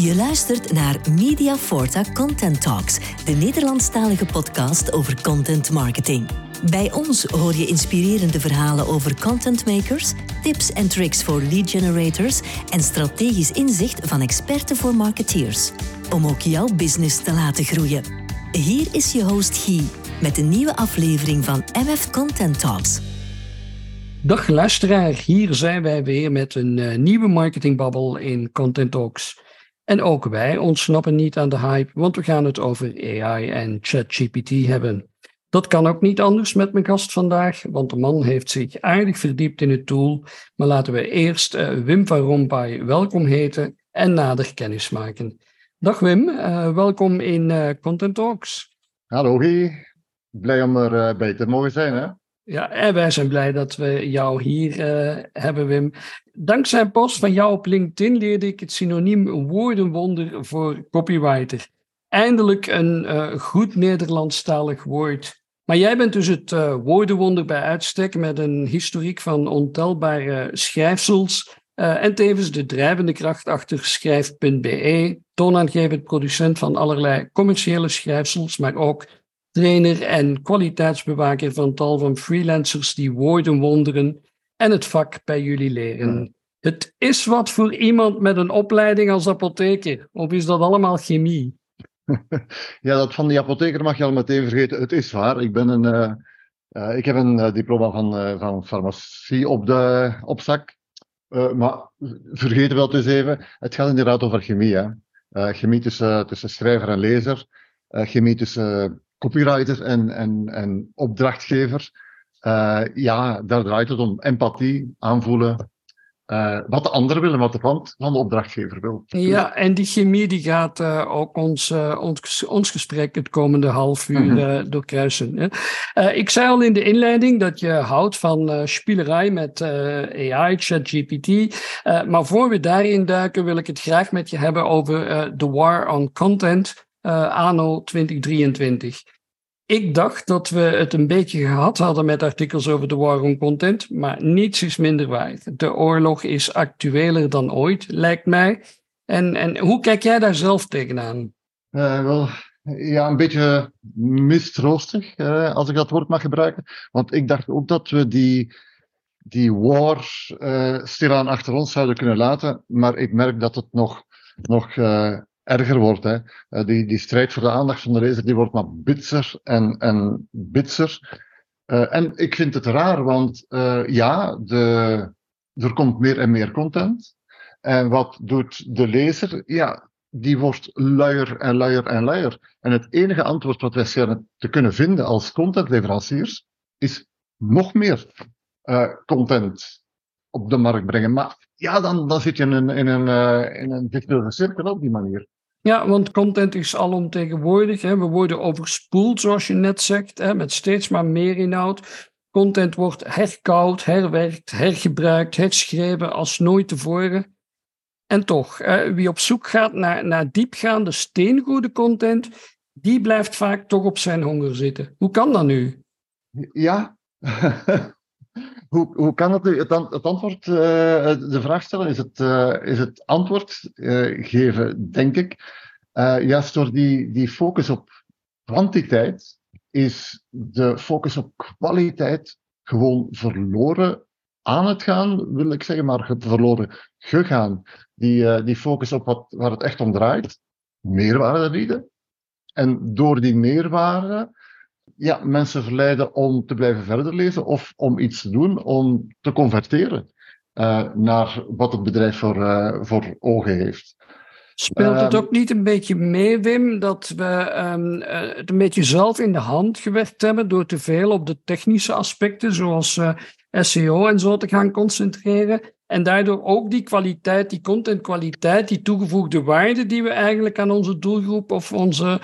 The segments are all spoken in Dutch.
Je luistert naar Media Forta Content Talks, de Nederlandstalige podcast over content marketing. Bij ons hoor je inspirerende verhalen over content makers, tips en tricks voor lead generators en strategisch inzicht van experten voor marketeers. Om ook jouw business te laten groeien. Hier is je host Guy met een nieuwe aflevering van MF Content Talks. Dag luisteraar, hier zijn wij weer met een uh, nieuwe marketingbabbel in Content Talks. En ook wij ontsnappen niet aan de hype, want we gaan het over AI en ChatGPT hebben. Dat kan ook niet anders met mijn gast vandaag, want de man heeft zich aardig verdiept in het tool. Maar laten we eerst uh, Wim van Rompuy welkom heten en nader kennis maken. Dag Wim, uh, welkom in uh, Content Talks. Hallo Guy, blij om erbij bij te mogen zijn hè? Ja, en wij zijn blij dat we jou hier hebben, Wim. Dankzij een post van jou op LinkedIn leerde ik het synoniem woordenwonder voor copywriter. Eindelijk een uh, goed Nederlandstalig woord. Maar jij bent dus het uh, woordenwonder bij uitstek met een historiek van ontelbare schrijfsels. en tevens de drijvende kracht achter schrijf.be, toonaangevend producent van allerlei commerciële schrijfsels, maar ook trainer en kwaliteitsbewaker van tal van freelancers die woorden wonderen en het vak bij jullie leren. Het is wat voor iemand met een opleiding als apotheker, of is dat allemaal chemie? Ja, dat van die apotheker mag je al meteen vergeten. Het is waar. Ik, ben een, uh, uh, ik heb een uh, diploma van, van farmacie op, de, op zak. maar vergeet wel eens even, het gaat inderdaad over chemie. Hè? chemie tussen, tussen schrijver en lezer. chemie tussen copywriter en, en, en opdrachtgever. Uh, ja, daar draait het om. Empathie, aanvoelen. Uh, wat de ander wil en wat de klant van de opdrachtgever wil. Ja, en die chemie die gaat uh, ook ons, ons, ons gesprek het komende half uur mm-hmm. doorkruisen. ik zei al in de inleiding dat je houdt van spielerij met AI, ChatGPT. maar voor we daarin duiken wil ik het graag met je hebben over de war on content anno 2023. Ik dacht dat we het een beetje gehad hadden met artikels over de war on content, maar niets is minder waar. De oorlog is actueler dan ooit, lijkt mij. En, en hoe kijk jij daar zelf tegenaan? Uh, wel, ja, een beetje mistroostig, uh, als ik dat woord mag gebruiken. Want ik dacht ook dat we die, die war uh, stilaan achter ons zouden kunnen laten. Maar ik merk dat het nog, nog erger wordt. Hè. Uh, die, die strijd voor de aandacht van de lezer die wordt maar bitser en, en bitser. Uh, en ik vind het raar, want uh, ja, de, er komt meer en meer content. En wat doet de lezer? Ja, die wordt luier en luier en luier. En het enige antwoord wat wij schijnen te kunnen vinden als contentleveranciers is nog meer content op de markt brengen. Maar ja, dan, dan zit je in een, in een, in een visuele cirkel op die manier. Ja, want content is alomtegenwoordig. Hè. We worden overspoeld, zoals je net zegt, hè, met steeds maar meer inhoud. Content wordt herkoud, herwerkt, hergebruikt, herschreven als nooit tevoren. En toch, wie op zoek gaat naar, naar diepgaande, steengoede content, die blijft vaak toch op zijn honger zitten. Hoe kan dat nu? Ja, hoe, hoe kan het? Het, antwoord, uh, de vraag stellen, is het, uh, is het antwoord uh, geven, denk ik. juist door die, die focus op kwantiteit is de focus op kwaliteit gewoon verloren aan het gaan, wil ik zeggen, maar verloren gegaan. Die, die focus op wat, waar het echt om draait, meerwaarde bieden. En door die meerwaarde ja, mensen verleiden om te blijven verder lezen of om iets te doen om te converteren uh, naar wat het bedrijf voor, uh, voor ogen heeft. Speelt het ehm, ook niet een beetje mee, Wim, dat we um, het een beetje zelf in de hand gewerkt hebben door te veel op de technische aspecten, zoals SEO en zo, te gaan concentreren? En daardoor ook die kwaliteit, die contentkwaliteit, die toegevoegde waarde die we eigenlijk aan onze doelgroep of onze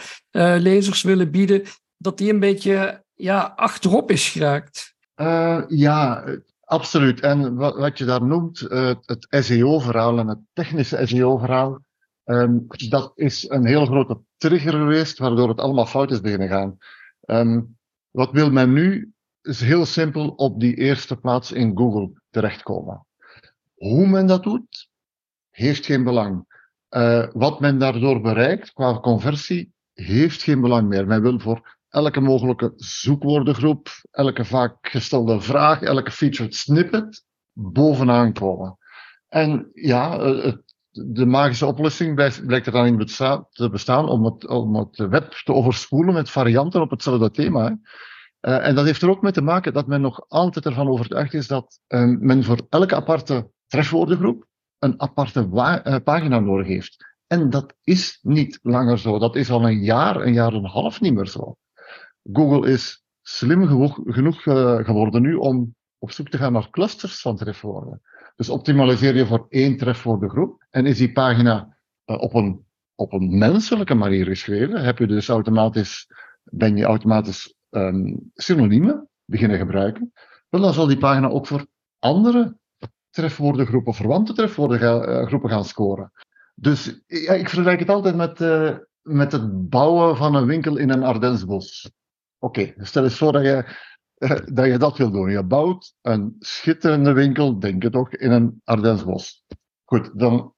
lezers willen bieden, dat die een beetje ja, achterop is geraakt. Uh, ja, absoluut. En wat, je daar noemt, uh, het SEO-verhaal en het technische SEO-verhaal, um, dat is een heel grote trigger geweest, waardoor het allemaal fout is beginnen gaan. Um, wat wil men nu? Is heel simpel op die eerste plaats in Google terechtkomen. Hoe men dat doet, heeft geen belang. Uh, wat men daardoor bereikt qua conversie heeft geen belang meer. Men wil voor elke mogelijke zoekwoordengroep, elke vaak gestelde vraag, elke featured snippet bovenaan komen. En ja, het, de magische oplossing blijkt er dan in te bestaan om het, om het web te overspoelen met varianten op hetzelfde thema. Uh, en dat heeft er ook mee te maken dat men nog altijd ervan overtuigd is dat uh, men voor elke aparte trefwoordengroep een aparte pagina nodig heeft. En dat is niet langer zo. Dat is al een jaar, een jaar en een half niet meer zo. Google is slim genoeg, genoeg geworden nu om op zoek te gaan naar clusters van trefwoorden. Dus optimaliseer je voor één trefwoordengroep en is die pagina op een, op een menselijke manier geschreven, heb je dus automatisch, ben je automatisch um, synoniemen beginnen gebruiken, dan zal die pagina ook voor andere trefwoordengroepen, verwante trefwoordengroepen gaan scoren. Dus ja, ik vergelijk het altijd met, met het bouwen van een winkel in een Ardensbos. Oké, okay, stel eens voor dat je, uh, dat je dat wil doen. Je bouwt een schitterende winkel, denk je toch, in een Ardensbos. Goed, dan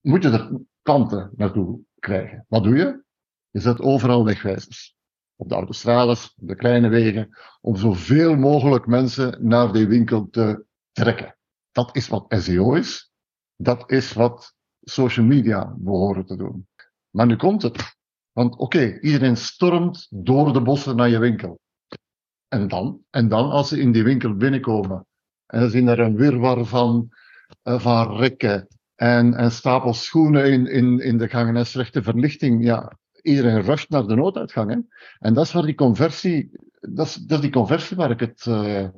moet je er klanten naartoe krijgen. Wat doe je? Je zet overal wegwijzers op de autostrades, op de kleine wegen, om zoveel mogelijk mensen naar die winkel te trekken. Dat is wat SEO is. Dat is wat social media behoren te doen. Maar nu komt het. Want oké, iedereen stormt door de bossen naar je winkel. En dan? En dan, als ze in die winkel binnenkomen en ze zien er een wirwar van, uh, van rekken en, en stapels schoenen in, in, in de gangen en slechte verlichting, ja, iedereen rusht naar de nooduitgang. Hè? En dat is waar die conversie, dat is, dat is die conversie waar ik het. Uh,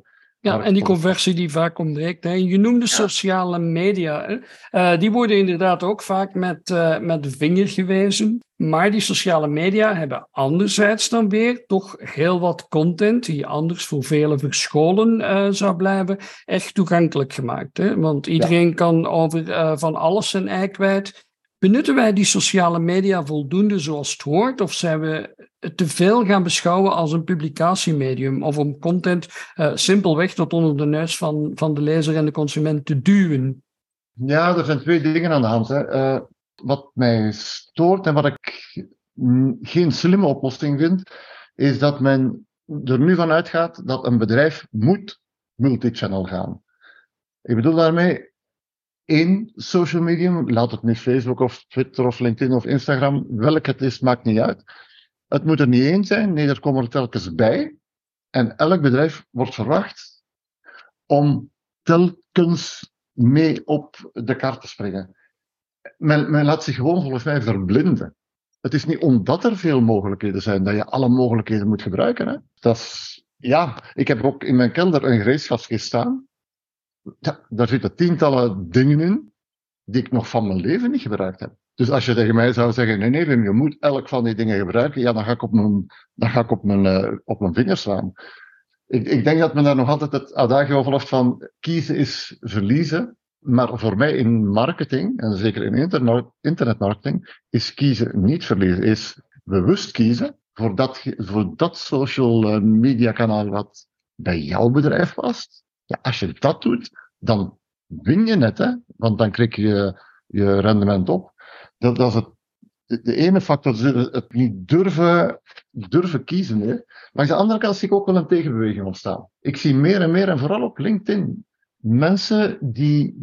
ja, en die conversie die vaak ontbreekt. Hè. Je noemde sociale media. Uh, die worden inderdaad ook vaak met, uh, met de vinger gewezen. Maar die sociale media hebben anderzijds dan weer toch heel wat content die anders voor velen verscholen uh, zou blijven, echt toegankelijk gemaakt. Hè? Want iedereen ja. kan over van alles zijn ei kwijt. Benutten wij die sociale media voldoende zoals het hoort, of zijn we te veel gaan beschouwen als een publicatiemedium of om content uh, simpelweg tot onder de neus van, van de lezer en de consument te duwen? Ja, er zijn twee dingen aan de hand. Hè. Uh, wat mij stoort en wat ik geen slimme oplossing vind, is dat men er nu van uitgaat dat een bedrijf moet multichannel gaan. Ik bedoel daarmee, één social medium, laat het nu Facebook of Twitter of LinkedIn of Instagram, welk het is, maakt niet uit. Het moet er niet één zijn, nee, er komen er telkens bij. En elk bedrijf wordt verwacht om telkens mee op de kaart te springen. Men, men laat zich gewoon volgens mij verblinden. Het is niet omdat er veel mogelijkheden zijn dat je alle mogelijkheden moet gebruiken. Hè? Dat is, ja, ik heb ook in mijn kelder een gereedschapskist staan ja, daar zitten tientallen dingen in die ik nog van mijn leven niet gebruikt heb. Dus als je tegen mij zou zeggen, nee, nee, je moet elk van die dingen gebruiken, ja, dan ga ik op mijn, dan ga ik op mijn, uh, op mijn vingers slaan. Ik, ik denk dat men daar nog altijd het adagio volgt van kiezen is verliezen. Maar voor mij in marketing, en zeker in internet, internetmarketing, is kiezen niet verliezen. Is bewust kiezen voor dat, voor dat social eh, media kanaal wat bij jouw bedrijf past. Ja, als je dat doet, dan win je net, hè? want dan krijg je je rendement op. Dat, dat is het, de ene factor, het niet durven, durven kiezen. Hè? Maar aan de andere kant zie ik ook wel een tegenbeweging ontstaan. Ik zie meer en meer, en vooral op LinkedIn, mensen die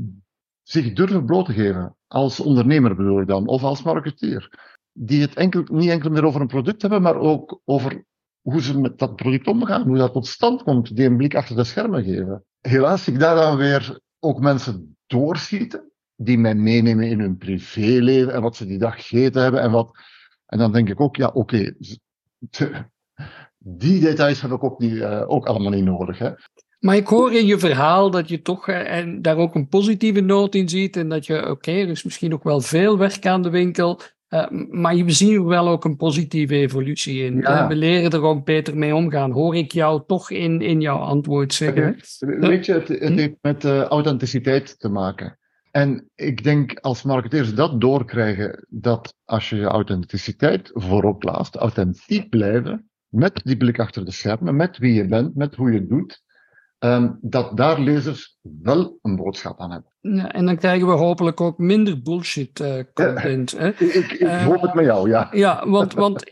zich durven bloot te geven. Als ondernemer bedoel ik dan, of als marketeer. Die het enkel, niet enkel meer over een product hebben, maar ook over hoe ze met dat product omgaan, hoe dat tot stand komt, die een blik achter de schermen geven. Helaas ik daar dan weer ook mensen doorschieten, die mij meenemen in hun privéleven en wat ze die dag gegeten hebben en wat. En dan denk ik ook, ja, oké, die details heb ik ook, niet, uh, ook allemaal niet nodig. Hè. Maar ik hoor in je verhaal dat je toch uh, en daar ook een positieve noot in ziet en dat je, oké, okay, er is misschien ook wel veel werk aan de winkel, uh, maar we zien er wel ook een positieve evolutie in. Ja. Uh, we leren er ook beter mee omgaan. Hoor ik jou toch in, in jouw antwoord zeggen? Weet je, het, het hm? heeft met uh, authenticiteit te maken. En ik denk als marketeers dat doorkrijgen, dat als je je authenticiteit voorop plaatst, authentiek blijven, met die blik achter de schermen, met wie je bent, met hoe je het doet, ehm, dat daar lezers wel een boodschap aan hebben. Ja, en dan krijgen we hopelijk ook minder bullshit uh, content. Hè? Ik, ik uh, hoop het met jou, ja. Ja, want, want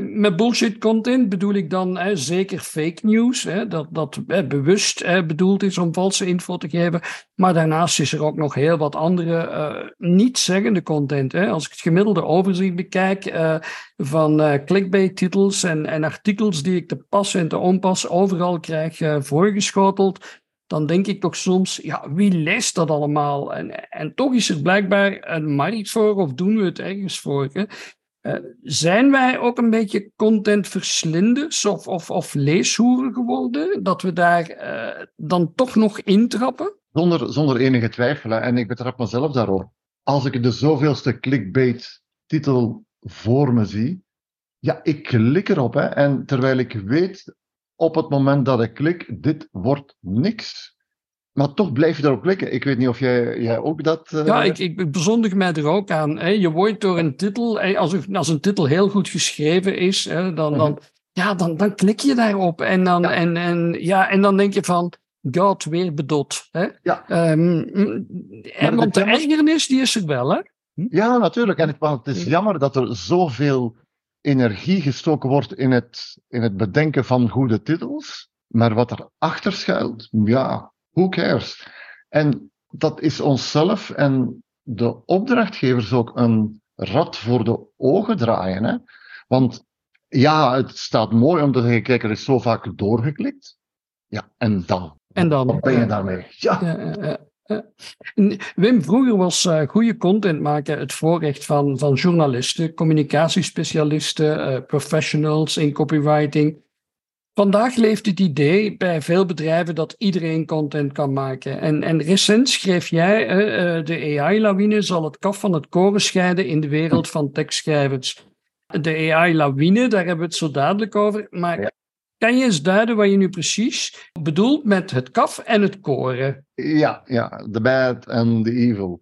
met bullshit content bedoel ik dan zeker fake news, hè, dat, dat bewust bedoeld is om valse info te geven. Maar daarnaast is er ook nog heel wat andere niet-zeggende content. Hè. Als ik het gemiddelde overzicht bekijk van clickbait-titels en, en artikels die ik te pas en te onpas overal krijg voorgeschoteld dan denk ik toch soms, ja, wie leest dat allemaal? En, en toch is er blijkbaar een markt voor, of doen we het ergens voor? Hè? Uh, zijn wij ook een beetje contentverslinders of, of, of leeshoeren geworden? Dat we daar uh, dan toch nog intrappen? Zonder, zonder enige twijfel, en ik betrap mezelf daarop. Als ik de zoveelste clickbait-titel voor me zie, ja, ik klik erop. Hè, en terwijl ik weet op het moment dat ik klik, dit wordt niks. Maar toch blijf je erop klikken. Ik weet niet of jij, jij ook dat. Uh... Ja, ik, ik bezondig mij er ook aan. Hè. Je wordt door een titel, hè, als, als een titel heel goed geschreven is, hè, dan, dan, mhm. ja, dan, dan klik je daarop. En dan, ja. En, en, ja, en dan denk je van. God, weer bedot. Hè? Ja. Um, en, want de ergernis, die is er wel, hè? Hm? Ja, natuurlijk. En het, het is jammer dat er zoveel energie gestoken wordt in het, in het bedenken van goede titels. Maar wat er achter schuilt, ja, who cares? En dat is onszelf en de opdrachtgevers ook een rad voor de ogen draaien. Hè? Want ja, het staat mooi om te zeggen, kijk, er is zo vaak doorgeklikt. Ja, en dan? En dan? Wat ben je daarmee? Ja. ja, ja Wim, vroeger was uh, goede content maken het voorrecht van, van journalisten, communicatiespecialisten, uh, professionals in copywriting. Vandaag leeft het idee bij veel bedrijven dat iedereen content kan maken. En, en recent schreef jij, uh, de AI-lawine zal het kaf van het koren scheiden in de wereld van tekstschrijvers. De AI-lawine, daar hebben we het zo dadelijk over. Maar kan je eens duiden wat je nu precies bedoelt met het kaf en het koren? Ja, ja, the bad and the evil.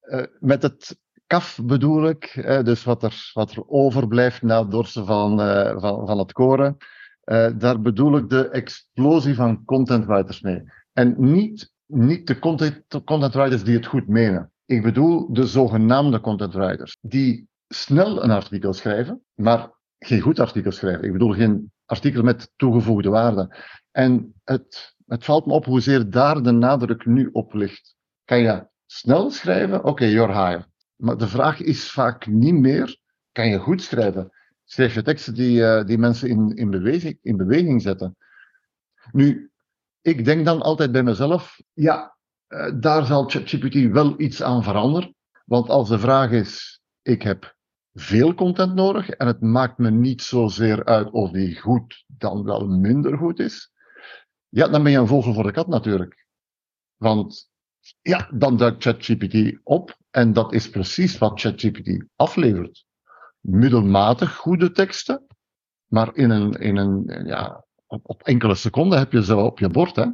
Uh, met het kaf bedoel ik, uh, dus wat er, wat er overblijft na het dorsen van, van, van het koren. Daar bedoel ik de explosie van content writers mee. En niet, niet de content, de content writers die het goed menen. Ik bedoel de zogenaamde content writers, die snel een artikel schrijven, maar geen goed artikel schrijven. Ik bedoel geen artikel met toegevoegde waarde. En het, het valt me op hoezeer daar de nadruk nu op ligt. Kan je snel schrijven? Oké, okay, you're hired. Maar de vraag is vaak niet meer, kan je goed schrijven? Schrijf je teksten die, uh, die mensen in, in, beweging, in beweging zetten? Nu, ik denk dan altijd bij mezelf, ja, uh, daar zal ChatGPT wel iets aan veranderen. Want als de vraag is, ik heb veel content nodig en het maakt me niet zozeer uit of die goed dan wel minder goed is. Ja, dan ben je een vogel voor de kat natuurlijk. Want ja, dan duikt ChatGPT op en dat is precies wat ChatGPT aflevert. Middelmatig goede teksten, maar in een, in een ja, op, op enkele seconden heb je ze op je bord. Hè?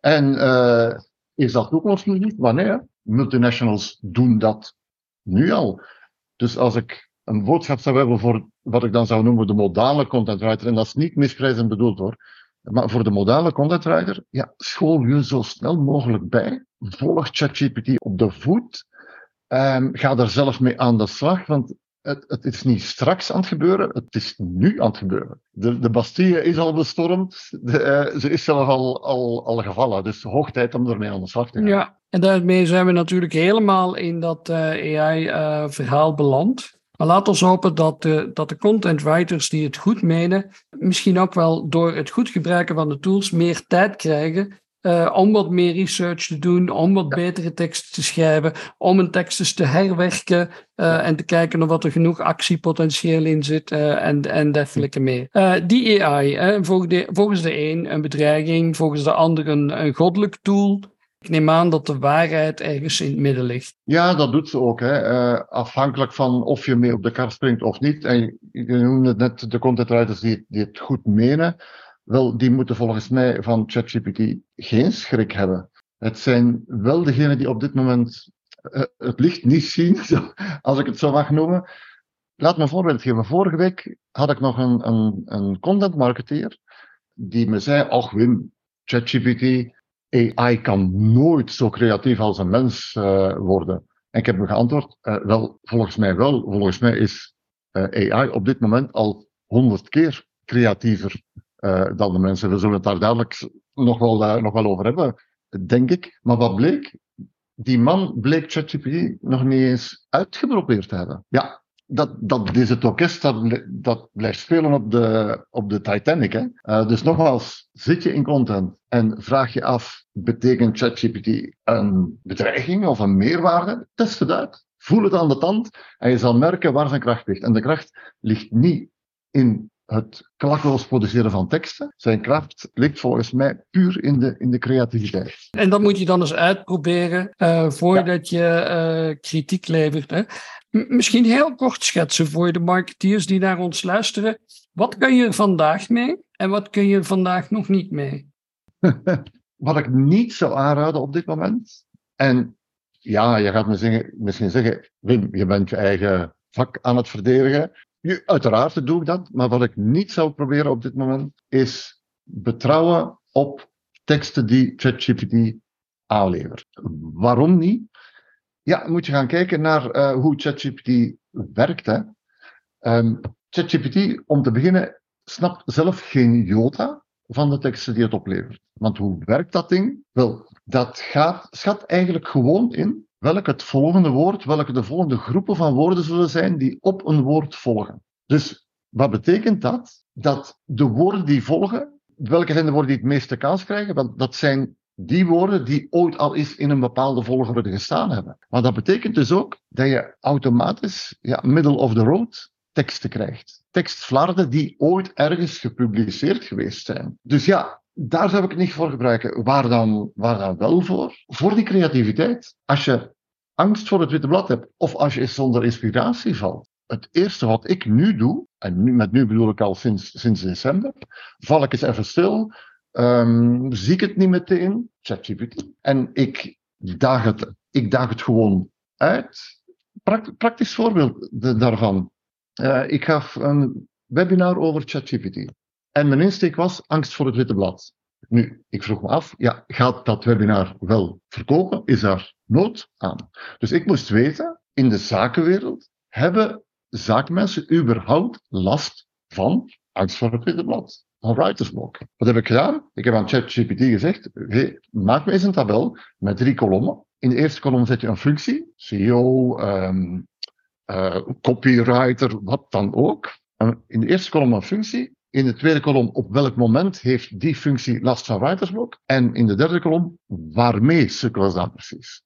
En uh, is dat toekomstmuziek? Wanneer? Multinationals doen dat nu al. Dus als ik een boodschap zou hebben voor wat ik dan zou noemen de modale content writer, en dat is niet misprijzend bedoeld hoor, maar voor de modale content writer, ja, school je zo snel mogelijk bij. Volg ChatGPT op de voet. Um, ga er zelf mee aan de slag, want het, het, is niet straks aan het gebeuren, het is nu aan het gebeuren. De, de Bastille is al bestormd, de, uh, ze is zelf al, al, al gevallen, dus hoog tijd om ermee aan de slag te gaan. Ja, en daarmee zijn we natuurlijk helemaal in dat uh, AI-verhaal uh, beland. Maar laat ons hopen dat de, dat de content writers die het goed menen, misschien ook wel door het goed gebruiken van de tools meer tijd krijgen uh, om wat meer research te doen, om wat betere teksten te schrijven, om hun teksten te herwerken uh, en te kijken of wat er genoeg actiepotentieel in zit uh, en, en dergelijke meer. die AI, volgens, de, volgens de een een bedreiging, volgens de ander een, een goddelijk tool. Ik neem aan dat de waarheid ergens in het midden ligt. Ja, dat doet ze ook. Hè. Uh, afhankelijk van of je mee op de kar springt of niet. En je noemde net de content writers die, die het goed menen. Wel, die moeten volgens mij van ChatGPT geen schrik hebben. Het zijn wel degenen die op dit moment uh, het licht niet zien, als ik het zo mag noemen. Laat me een voorbeeld geven. Vorige week had ik nog een, een, een content marketeer die me zei: Och Wim, ChatGPT, AI kan nooit zo creatief als een mens uh, worden. En ik heb hem geantwoord, uh, wel, volgens mij wel. Volgens mij is AI op dit moment al honderd keer creatiever dan de mensen. We zullen het daar dadelijk nog wel, nog wel over hebben, denk ik. Maar wat bleek? Die man bleek ChatGPT nog niet eens uitgeprobeerd te hebben. Ja, dat, dat is orkest dat, dat blijft spelen op de, op de Titanic. Hè? Uh, dus nogmaals, zit je in content en vraag je af, betekent ChatGPT een bedreiging of een meerwaarde? Test het uit. Voel het aan de tand en je zal merken waar zijn kracht ligt. En de kracht ligt niet in het klakkeloos produceren van teksten. Zijn kracht ligt volgens mij puur in de, in de creativiteit. En dat moet je dan eens uitproberen uh, voordat je uh, kritiek levert. Hè? misschien heel kort schetsen voor de marketeers die naar ons luisteren. Wat kun je vandaag mee en wat kun je vandaag nog niet mee? wat ik niet zou aanraden op dit moment. En ja, je gaat misschien zeggen, Wim, je bent je eigen vak aan het verdedigen. Uiteraard doe ik dat, maar wat ik niet zou proberen op dit moment is betrouwen op teksten die ChatGPT aanlevert. Waarom niet? Ja, moet je gaan kijken naar uh, hoe ChatGPT werkt. Um, ChatGPT, om te beginnen, snapt zelf geen jota van de teksten die het oplevert. Want hoe werkt dat ding? Wel, dat gaat, schat eigenlijk gewoon in welk het volgende woord, welke de volgende groepen van woorden zullen zijn die op een woord volgen. Dus wat betekent dat? Dat de woorden die volgen, welke zijn de woorden die het meeste kans krijgen? Want dat zijn die woorden die ooit al eens in een bepaalde volgorde gestaan hebben. Maar dat betekent dus ook dat je automatisch ja, middle of the road teksten krijgt. Tekstvlarden die ooit ergens gepubliceerd geweest zijn. Dus ja, daar zou ik het niet voor gebruiken. Waar dan, waar dan wel voor? Voor die creativiteit. Als je angst voor het witte blad hebt, of als je zonder inspiratie valt. Het eerste wat ik nu doe, en met nu bedoel ik al sinds, sinds december, val ik eens even stil, um, zie ik het niet meteen, ChatGPT. En ik daag het, ik daag het gewoon uit. praktisch voorbeeld daarvan. Uh, ik gaf een webinar over ChatGPT. En mijn insteek was angst voor het witte blad. Nu, ik vroeg me af, ja, gaat dat webinar wel verkopen? Is daar nood aan? Dus ik moest weten, in de zakenwereld hebben zaakmensen überhaupt last van angst voor het witte blad? van writersblok. Wat heb ik gedaan? Ik heb aan ChatGPT gezegd, maak me eens een tabel met drie kolommen. In de eerste kolom zet je een functie, CEO, ehm, eh, copywriter, wat dan ook. En in de eerste kolom een functie. In de tweede kolom, op welk moment heeft die functie last van writersblok? En in de derde kolom, waarmee sukkelen ze dan precies?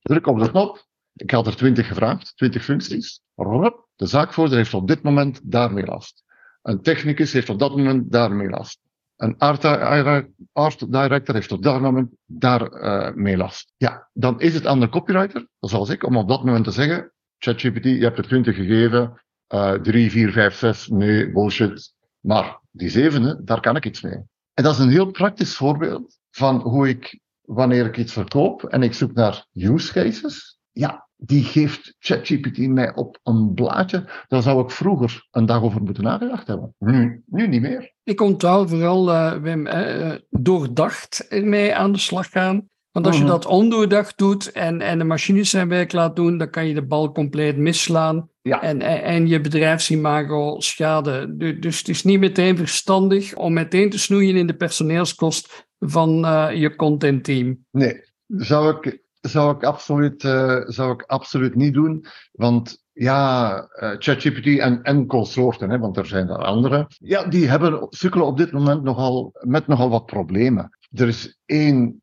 Druk op de knop. Ik had er twintig gevraagd, twintig functies. De zaakvoerder heeft op dit moment daarmee last. Een technicus heeft op dat moment daarmee last. Een art, director heeft op dat moment daarmee uh, last. Ja, dan is het aan de copywriter, zoals ik, om op dat moment te zeggen, ChatGPT, je hebt er 20 gegeven, uh, 3, 4, 5, 6, nee, bullshit. Maar die zevende, daar kan ik iets mee. En dat is een heel praktisch voorbeeld van hoe ik, wanneer ik iets verkoop en ik zoek naar use cases, ja, die geeft ChatGPT mij op een blaadje. Daar zou ik vroeger een dag over moeten nagedacht hebben. Nu, nu niet meer. Ik onthoud vooral, uh, Wim, uh, doordacht ermee aan de slag gaan. Want als je mhm. dat ondoordacht doet en, en de machines zijn werk laat doen, dan kan je de bal compleet misslaan ja. en, en, en je bedrijfsimago schade. Dus het is niet meteen verstandig om meteen te snoeien in de personeelskost van uh, je contentteam. Nee, zou ik zou ik absoluut, uh, zou ik absoluut niet doen. Want ja, uh, ChatGPT en, en consorten, hè, want er zijn er andere, ja, die hebben, sukkelen op dit moment nogal, met nogal wat problemen. Er is één,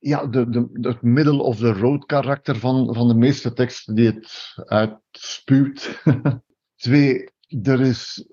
ja, de, de, het middle of the road karakter van, van de meeste teksten die het uitspuwt. Twee, er is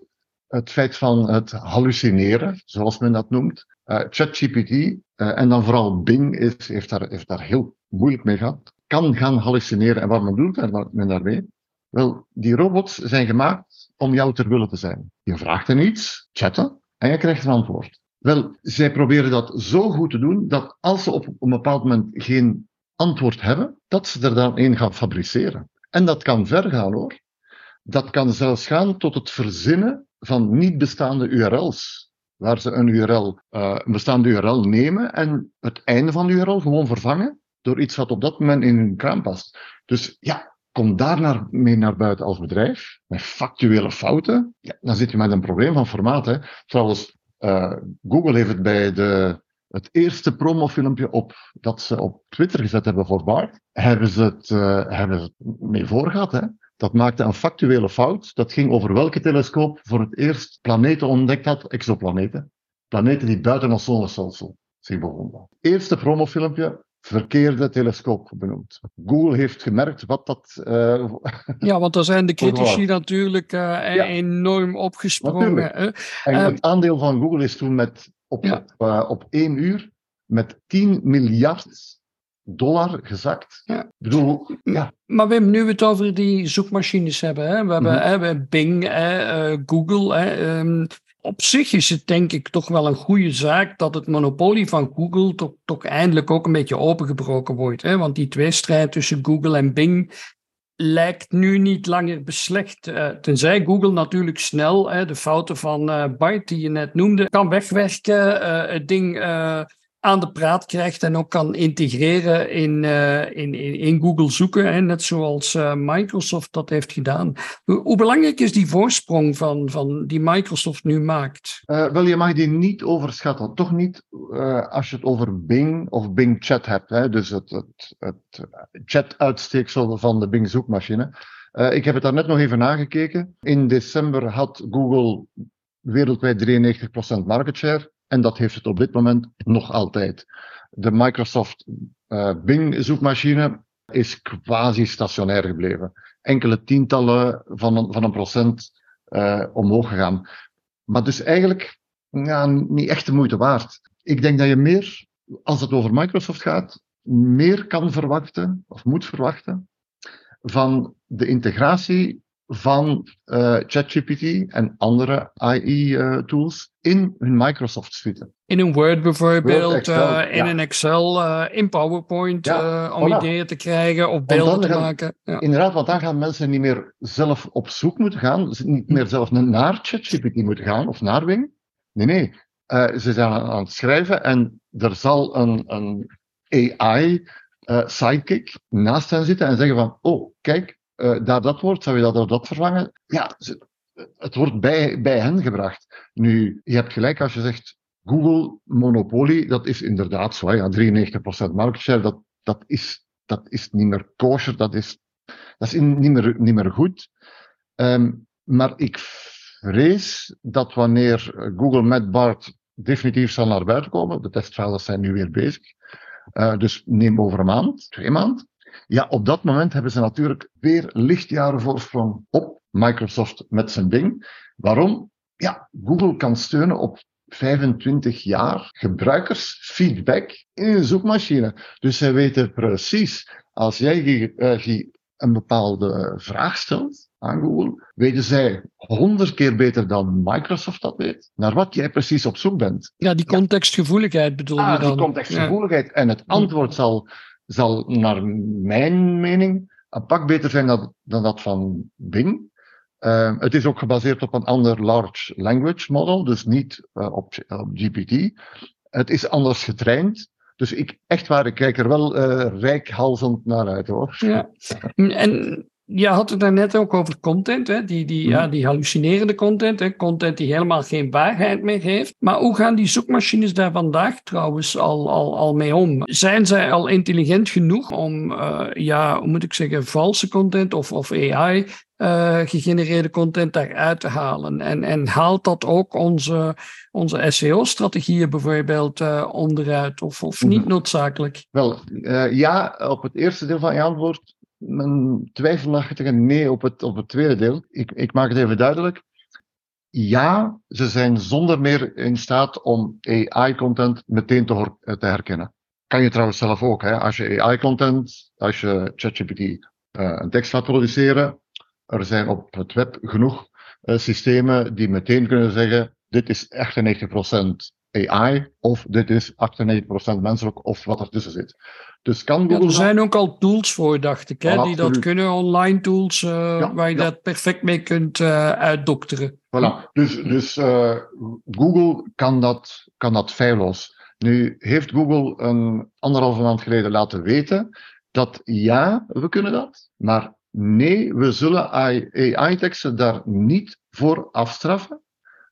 het feit van het hallucineren, zoals men dat noemt. Uh, ChatGPT uh, en dan vooral Bing is, heeft, daar, heeft daar heel moeilijk mee gehad. Kan gaan hallucineren. En wat men doet men daarmee? Wel, die robots zijn gemaakt om jou ter wille te zijn. Je vraagt hen iets, chatten, en je krijgt een antwoord. Wel, zij proberen dat zo goed te doen dat als ze op een bepaald moment geen antwoord hebben, dat ze er dan een gaan fabriceren. En dat kan ver gaan hoor. Dat kan zelfs gaan tot het verzinnen van niet bestaande URL's. waar ze een URL, uh, een bestaande URL nemen en het einde van de URL gewoon vervangen door iets wat op dat moment in hun kraan past. Dus ja, kom daar naar, mee naar buiten als bedrijf, met factuele fouten, ja, dan zit je met een probleem van formaat. Hè. Trouwens, uh, Google heeft het bij de, het eerste promofilmpje op, dat ze op Twitter gezet hebben voor Bart, hebben ze het, uh, hebben mee voorgehad. Hè. Dat maakte een factuele fout. Dat ging over welke telescoop voor het eerst planeten ontdekt had, exoplaneten. Planeten die buiten ons zonnestelsel zich bevonden. Eerste promofilmpje, verkeerde telescoop benoemd. Google heeft gemerkt wat dat. Uh, ja, want daar zijn de critici natuurlijk uh, ja. enorm opgesprongen. En uh, het aandeel van Google is toen met, op, ja. op, op één uur met 10 miljard dollar gezakt. Ja. Ik bedoel, ja. Maar Wim, nu we het over die zoekmachines hebben, hè? we hebben, mm -hmm. hè, Bing, hè, Google. Hè, um, op zich is het denk ik toch wel een goede zaak dat het monopolie van Google toch, eindelijk ook een beetje opengebroken wordt. Hè? Want die tweestrijd tussen Google en Bing lijkt nu niet langer beslecht. Uh, tenzij Google natuurlijk snel hè, de fouten van uh, Bart, die je net noemde, kan wegwerken. Uh, het ding aan de praat krijgt en ook kan integreren in, uh, in, in, in, Google zoeken, hè, net zoals uh, Microsoft dat heeft gedaan. Hoe, belangrijk is die voorsprong van, van die Microsoft nu maakt? Uh, wel, je mag die niet overschatten. Toch niet als je het over Bing of Bing Chat hebt, hè, dus het, het, het chat-uitsteeksel van de Bing zoekmachine. ik heb het daar net nog even nagekeken. In december had Google wereldwijd 93% market share. En dat heeft het op dit moment nog altijd. De Microsoft uh, Bing zoekmachine is quasi stationair gebleven. Enkele tientallen van een, van een procent uh, omhoog gegaan. Maar dus eigenlijk ja, niet echt de moeite waard. Ik denk dat je meer, als het over Microsoft gaat, meer kan verwachten, of moet verwachten, van de integratie van uh, ChatGPT en andere AI-tools uh, in hun Microsoft suite. In een Word bijvoorbeeld, Word, Excel, uh, in ja. een Excel, in PowerPoint, ja, om voilà. ideeën te krijgen of beelden te gaan, maken. Ja. Inderdaad, want dan gaan mensen niet meer zelf op zoek moeten gaan, niet meer zelf naar ChatGPT moeten gaan of naar Wing. Nee, nee. ze zijn aan het schrijven en er zal een, een AI sidekick naast hen zitten en zeggen van, oh, kijk, uh, daar dat woord, zou je dat door dat vervangen? Ja, het wordt bij, bij hen gebracht. Nu, je hebt gelijk als je zegt Google monopolie, dat is inderdaad zo. Ja, 93% market share, dat, dat, is, dat is niet meer kosher, dat is, dat is niet, meer, niet meer goed. Um, maar ik vrees dat wanneer Google met BART definitief zal naar buiten komen, de testfiles zijn nu weer bezig, uh, dus neem over een maand, twee maanden, ja, op dat moment hebben ze natuurlijk weer lichtjaren voorsprong op Microsoft met zijn Bing. Waarom? Ja, Google kan steunen op 25 jaar gebruikersfeedback in een zoekmachine. Dus zij weten precies, als jij uh, een bepaalde vraag stelt aan Google, weten zij honderd keer beter dan Microsoft dat weet, naar wat jij precies op zoek bent. Ja, die contextgevoeligheid bedoel ah, je dan? die contextgevoeligheid. Ja. En het antwoord zal zal naar mijn mening een pak beter zijn dan, dan dat van Bing. Uh, het is ook gebaseerd op een ander large language model, dus niet uh, op, op, GPT. Het is anders getraind. Dus ik, echt waar, ik kijk er wel uh, rijkhalzend naar uit hoor. Ja. En je had het daarnet ook over content, hè? Die, die, ja, die hallucinerende content, hè? content die helemaal geen waarheid meer heeft. Maar hoe gaan die zoekmachines daar vandaag trouwens al, al, al mee om? Zijn zij al intelligent genoeg om, uh, ja, hoe moet ik zeggen, valse content of, of AI uh, gegenereerde content daaruit te halen. En, en haalt dat ook onze, onze SEO-strategieën bijvoorbeeld uh, onderuit of, of niet noodzakelijk? Wel, ja, op het eerste deel van je antwoord mijn twijfelachtige nee op het, op het tweede deel. Ik, ik maak het even duidelijk. Ja, ze zijn zonder meer in staat om AI-content meteen te, te, herkennen. Kan je trouwens zelf ook. Hè? Als je AI-content, als je ChatGPT uh, een tekst gaat produceren, er zijn op het web genoeg uh, systemen die meteen kunnen zeggen, dit is echt 90% AI of dit is 98% menselijk of wat ertussen zit. Dus kan Google. Ja, er zijn ook al tools voor, dacht ik, hè, die dat absoluut. kunnen, online tools, Ja, waar je ja. dat perfect mee kunt eh, uitdokteren. Voilà. Dus, dus eh, Google kan dat, kan dat feilloos. Nu heeft Google een anderhalve maand geleden laten weten dat ja, we kunnen dat, maar nee, we zullen AI-teksten daar niet voor afstraffen,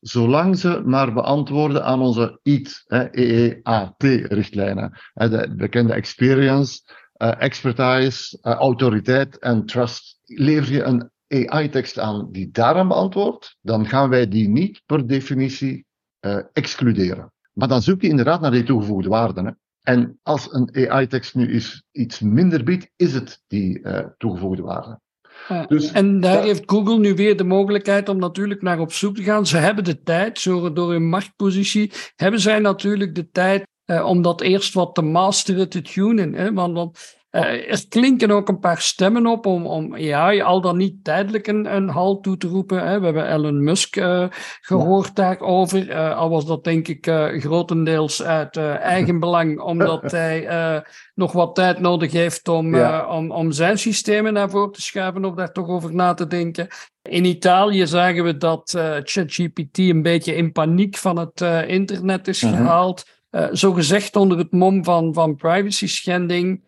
zolang ze maar beantwoorden aan onze EAT, EEAT-richtlijnen. De bekende experience, eh, expertise, eh, autoriteit en trust. Lever je een AI-tekst aan die daaraan beantwoordt, dan gaan wij die niet per definitie eh, excluderen. Maar dan zoek je inderdaad naar die toegevoegde waarden. En als een AI-tekst nu iets minder biedt, is het die toegevoegde waarde. Ja. Dus En daar Ja. heeft Google nu weer de mogelijkheid om natuurlijk naar op zoek te gaan. Ze hebben de tijd, zo door hun marktpositie, hebben zij natuurlijk de tijd eh, om dat eerst wat te masteren, te tunen. Hè? Want, want eh, er klinken ook een paar stemmen op om, om AI al dan niet tijdelijk een, een halt toe te roepen. Hè? We hebben Elon Musk eh, gehoord daarover. Eh, al was dat denk ik grotendeels uit eigen belang, omdat hij nog wat tijd nodig heeft om, Ja. om, om zijn systemen naar voren te schuiven of daar toch over na te denken. In Italië zagen we dat ChatGPT een beetje in paniek van het internet is Mhm. gehaald. Eh, zo gezegd onder het mom van, van privacy schending.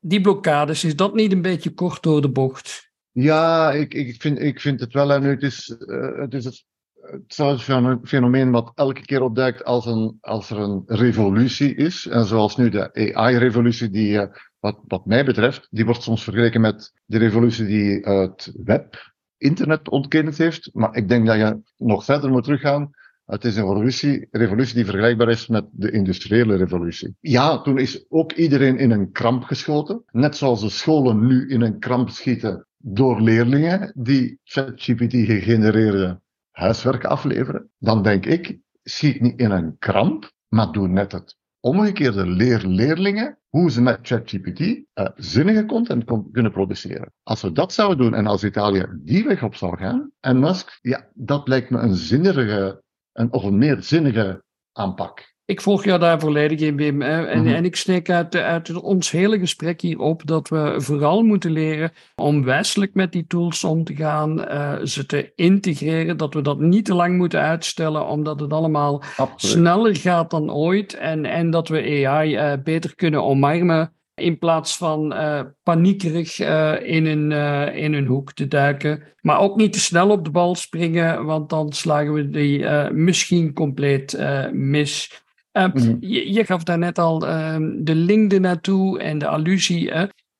Die blokkades, is dat niet een beetje kort door de bocht? Ja, ik, ik, vind, ik vind het wel. En het is, eh, het is het, hetzelfde feno- fenomeen wat elke keer opduikt als, een, als er een revolutie is. En zoals nu de AI-revolutie, die, eh, wat, wat mij betreft, die wordt soms vergeleken met de revolutie die het web, internet ontkend heeft. Maar ik denk dat je nog verder moet teruggaan. Het is een revolutie, revolutie die vergelijkbaar is met de industriële revolutie. Ja, toen is ook iedereen in een kramp geschoten. Net zoals de scholen nu in een kramp schieten door leerlingen die ChatGPT gegenereerde huiswerk afleveren. Dan denk ik, schiet niet in een kramp, maar doe net het omgekeerde. Leer leerlingen hoe ze met ChatGPT eh, zinnige content kunnen produceren. Als we dat zouden doen en als Italië die weg op zou gaan, en Musk, ja, dat lijkt me een zinnige, een, of een meer zinnige aanpak. Ik volg jou daar volledig in, Wim. En, Mhm. en ik steek uit, uit ons hele gesprek hier op dat we vooral moeten leren om wijselijk met die tools om te gaan, eh, ze te integreren, dat we dat niet te lang moeten uitstellen, omdat het allemaal Absoluut. sneller gaat dan ooit en, en dat we AI eh, beter kunnen omarmen in plaats van eh, paniekerig eh, in, een, eh, in een hoek te duiken. Maar ook niet te snel op de bal springen, want dan slagen we die misschien compleet mis. Mhm. je, je gaf daarnet al ehm, de link ernaartoe en de allusie.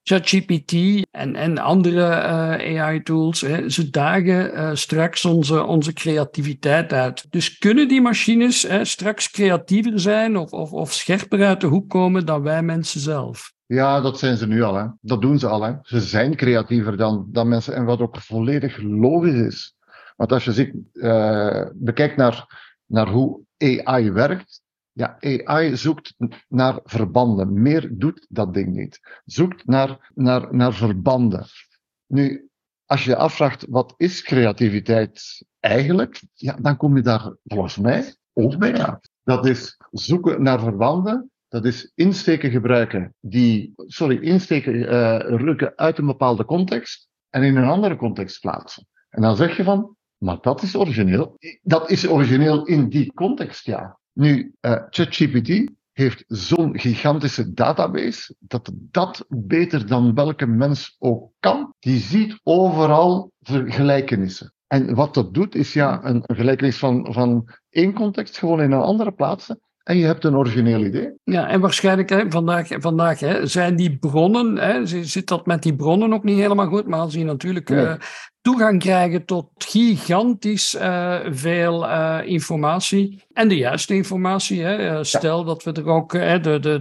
ChatGPT en, en andere eh, AI-tools, ze dagen eh, straks onze, onze creativiteit uit. Dus kunnen die machines hè, straks creatiever zijn of, of, of scherper uit de hoek komen dan wij mensen zelf? Ja, dat zijn ze nu al. Hè. Dat doen ze al. Hè. Ze zijn creatiever dan, dan mensen. En wat ook volledig logisch is. Want als je ziet, eh, bekijkt naar, naar hoe AI werkt. Ja, AI zoekt naar verbanden. Meer doet dat ding niet. Zoekt naar, naar, naar verbanden. Nu, als je je afvraagt, wat is creativiteit eigenlijk? Ja, dan kom je daar volgens mij ook bij uit. Dat is zoeken naar verbanden dat is insteken gebruiken die, sorry, insteken eh, rukken uit een bepaalde context en in een andere context plaatsen. En dan zeg je van, maar dat is origineel. Dat is origineel in die context, ja. Nu, eh, ChatGPT heeft zo'n gigantische database dat dat beter dan welke mens ook kan. Die ziet overal gelijkenissen. En wat dat doet, is ja, een, een gelijkenis van, van één context gewoon in een andere plaatsen. En je hebt een origineel idee. Ja, en waarschijnlijk hè, vandaag, vandaag hè, zijn die bronnen, hè, zit dat met die bronnen ook niet helemaal goed, maar als die natuurlijk Nee. eh, toegang krijgen tot gigantisch eh, veel eh, informatie en de juiste informatie. Hè, eh, stel dat we er ook de, de,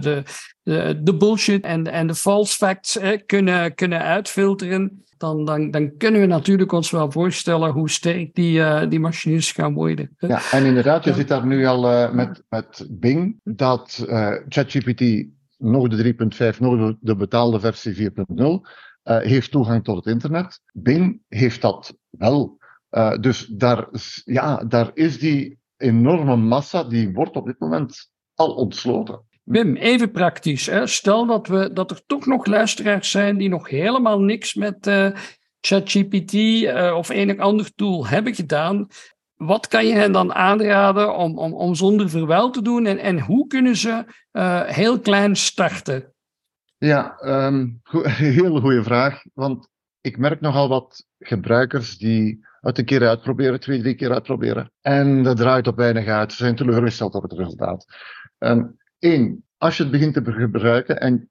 de, de, bullshit en, en de false facts kunnen, kunnen uitfilteren. Dan, dan, dan kunnen we natuurlijk ons wel voorstellen hoe sterk die, die machines gaan worden. Ja, en inderdaad, je zit daar nu al met, met Bing, dat ChatGPT, nog de 3.5, nog de betaalde versie 4.0, eh, heeft toegang tot het internet. Bing heeft dat wel. Eh, dus daar, ja, daar is die enorme massa die wordt op dit moment al ontsloten. Wim, even praktisch. Hè? Stel dat, we, dat er toch nog luisteraars zijn die nog helemaal niks met uh, ChatGPT of enig ander tool hebben gedaan. Wat kan je hen dan aanraden om, om, om zonder verwel te doen en, en hoe kunnen ze heel klein starten? Ja, um, go heel goede vraag. Want ik merk nogal wat gebruikers die het een keer uitproberen, twee, drie keer uitproberen. En dat draait op weinig uit. Ze zijn teleurgesteld op het resultaat. Eén, als je het begint te gebruiken en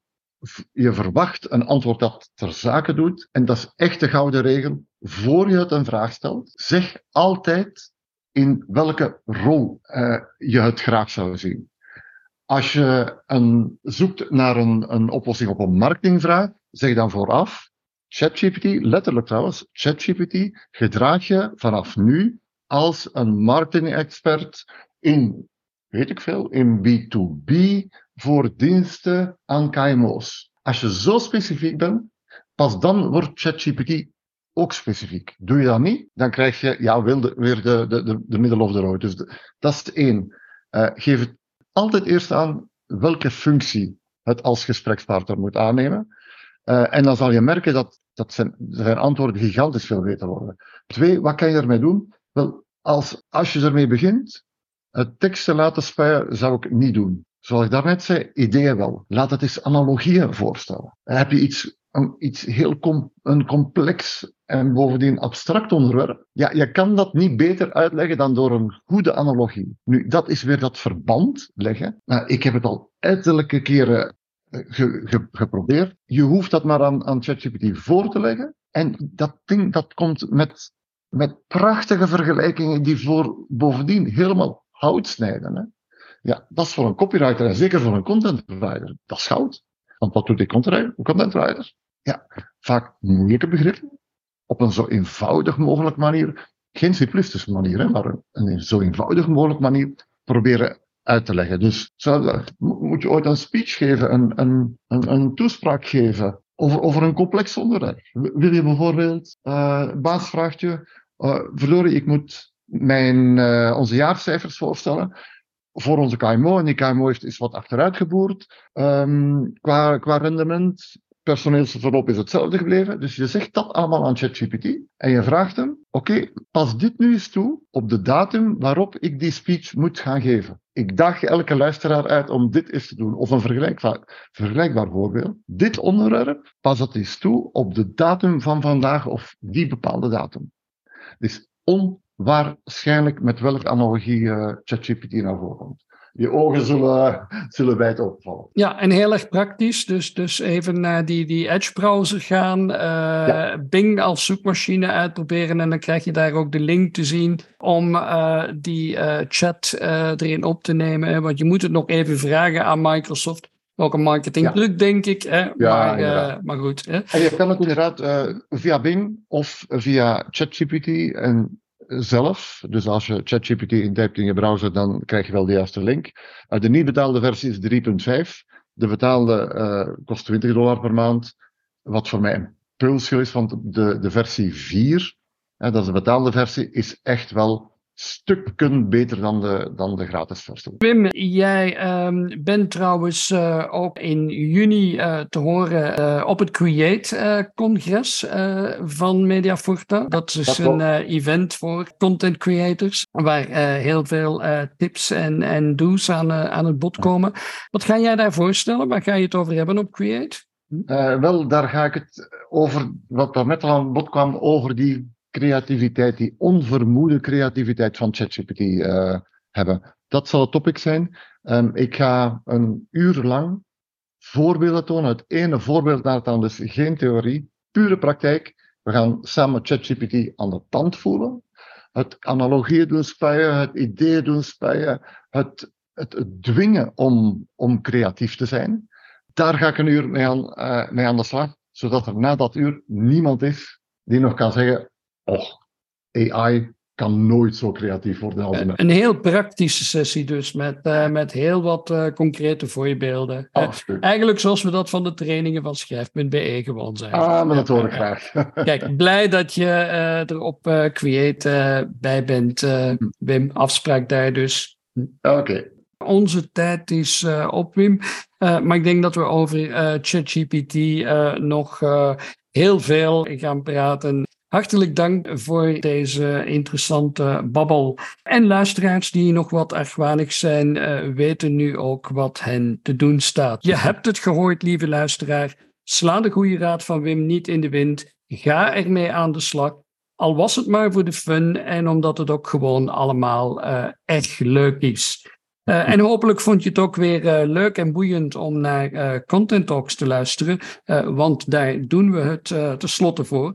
je verwacht een antwoord dat ter zake doet, en dat is echt de gouden regel, voor je het een vraag stelt, zeg altijd in welke rol uh, je het graag zou zien. Als je een, zoekt naar een, een oplossing op een marketingvraag, zeg dan vooraf, ChatGPT, letterlijk trouwens, ChatGPT gedraag je vanaf nu als een marketing-expert in weet ik veel, in B2B voor diensten aan KMO's. Als je zo specifiek bent, pas dan wordt ChatGPT ook specifiek. Doe je dat niet, dan krijg je ja, weer de, de, de, de middle of the road. Dus dat is één. Uh, geef het altijd eerst aan welke functie het als gesprekspartner moet aannemen. Uh, en dan zal je merken dat, dat zijn, zijn antwoorden gigantisch veel beter worden. Twee, wat kan je ermee doen? Wel, als, als je ermee begint, het teksten laten spuien zou ik niet doen. Zoals ik daarnet zei, ideeën wel. Laat het eens analogieën voorstellen. Heb je iets, een, iets heel een complex en bovendien abstract onderwerp, ja, je kan dat niet beter uitleggen dan door een goede analogie. Nu, dat is weer dat verband leggen. Nou, ik heb het al ettelijke keren eh, ge, ge, geprobeerd. Je hoeft dat maar aan, aan ChatGPT voor te leggen. En dat ding, dat komt met, met prachtige vergelijkingen die voor bovendien helemaal hout snijden. Hè? Ja, dat is voor een copywriter en zeker voor een content provider. Dat is goud. Want wat doet die content writer? Ja, vaak moeilijke begrippen. Op een zo eenvoudig mogelijk manier. Geen simplistische manier, hè, maar een zo eenvoudig mogelijk manier proberen uit te leggen. Dus moet je ooit een speech geven, een, een, een, een toespraak geven over, over een complex onderwerp. Wil je bijvoorbeeld, uh, baas vraagt je, uh, ik moet mijn, uh, onze jaarcijfers voorstellen voor onze KMO. En die KMO heeft is wat achteruitgeboerd um, qua, qua rendement. Personeelsverloop is hetzelfde gebleven. Dus je zegt dat allemaal aan ChatGPT en je vraagt hem: Oké, pas dit nu eens toe op de datum waarop ik die speech moet gaan geven. Ik daag elke luisteraar uit om dit eens te doen. Of een vergelijkbaar, vergelijkbaar voorbeeld. Dit onderwerp, pas dat eens toe op de datum van vandaag of die bepaalde datum. Dus on waarschijnlijk met welke analogie uh, ChatGPT naar voren komt. Je ogen zullen, zullen wijd opvallen. Ja, en heel erg praktisch. Dus, dus even naar die, die Edge-browser gaan, uh, ja. Bing als zoekmachine uitproberen en dan krijg je daar ook de link te zien om uh, die chat erin op te nemen. Want je moet het nog even vragen aan Microsoft. Ook een marketingdruk, ja. denk ik. Hè? Ja, maar, maar goed. Hè? En je kan het inderdaad via Bing of via ChatGPT en zelf. Dus als je ChatGPT intypt in je browser, dan krijg je wel de juiste link. De niet betaalde versie is 3.5. De betaalde uh, kost 20 dollar per maand. Wat voor mij een pulsje is, want de, de versie 4, hè, dat is de betaalde versie, is echt wel stukken beter dan de, dan de gratis versie. Wim, jij um, bent trouwens uh, ook in juni uh, te horen uh, op het Create-congres van Mediaforta. Dat is dat een event voor content creators, waar heel veel tips en, en do's aan, aan het bod komen. Wat ga jij daar voorstellen? Waar ga je het over hebben op Create? wel, daar ga ik het over, wat er net al aan bod kwam, over die creativiteit, die onvermoede creativiteit van ChatGPT uh, hebben. Dat zal het topic zijn. Um, ik ga een uur lang voorbeelden tonen. Het ene voorbeeld naar het andere, dus geen theorie, pure praktijk. We gaan samen ChatGPT aan de tand voelen. Het analogieën doen spuien, het ideeën doen spuien, het, het, dwingen om, om creatief te zijn. Daar ga ik een uur mee aan, uh, mee aan de slag, zodat er na dat uur niemand is die nog kan zeggen, oh, AI kan nooit zo creatief worden als een, een heel praktische sessie dus, met, uh, met heel wat uh, concrete voorbeelden. Eigenlijk zoals we dat van de trainingen van schrijf.be gewoon zijn. Ah, maar dat hoor ik graag. Kijk, blij dat je er op Create bij bent, Wim. Afspraak daar dus. Oké. Okay. Onze tijd is op, Wim. maar ik denk dat we over ChatGPT nog heel veel gaan praten. Hartelijk dank voor deze interessante babbel. En luisteraars die nog wat argwanig zijn, uh, weten nu ook wat hen te doen staat. Je hebt het gehoord, lieve luisteraar. Sla de goede raad van Wim niet in de wind. Ga ermee aan de slag. Al was het maar voor de fun en omdat het ook gewoon allemaal uh, erg leuk is. Uh, en hopelijk vond je het ook weer leuk en boeiend om naar Content Talks te luisteren, want daar doen we het tenslotte voor.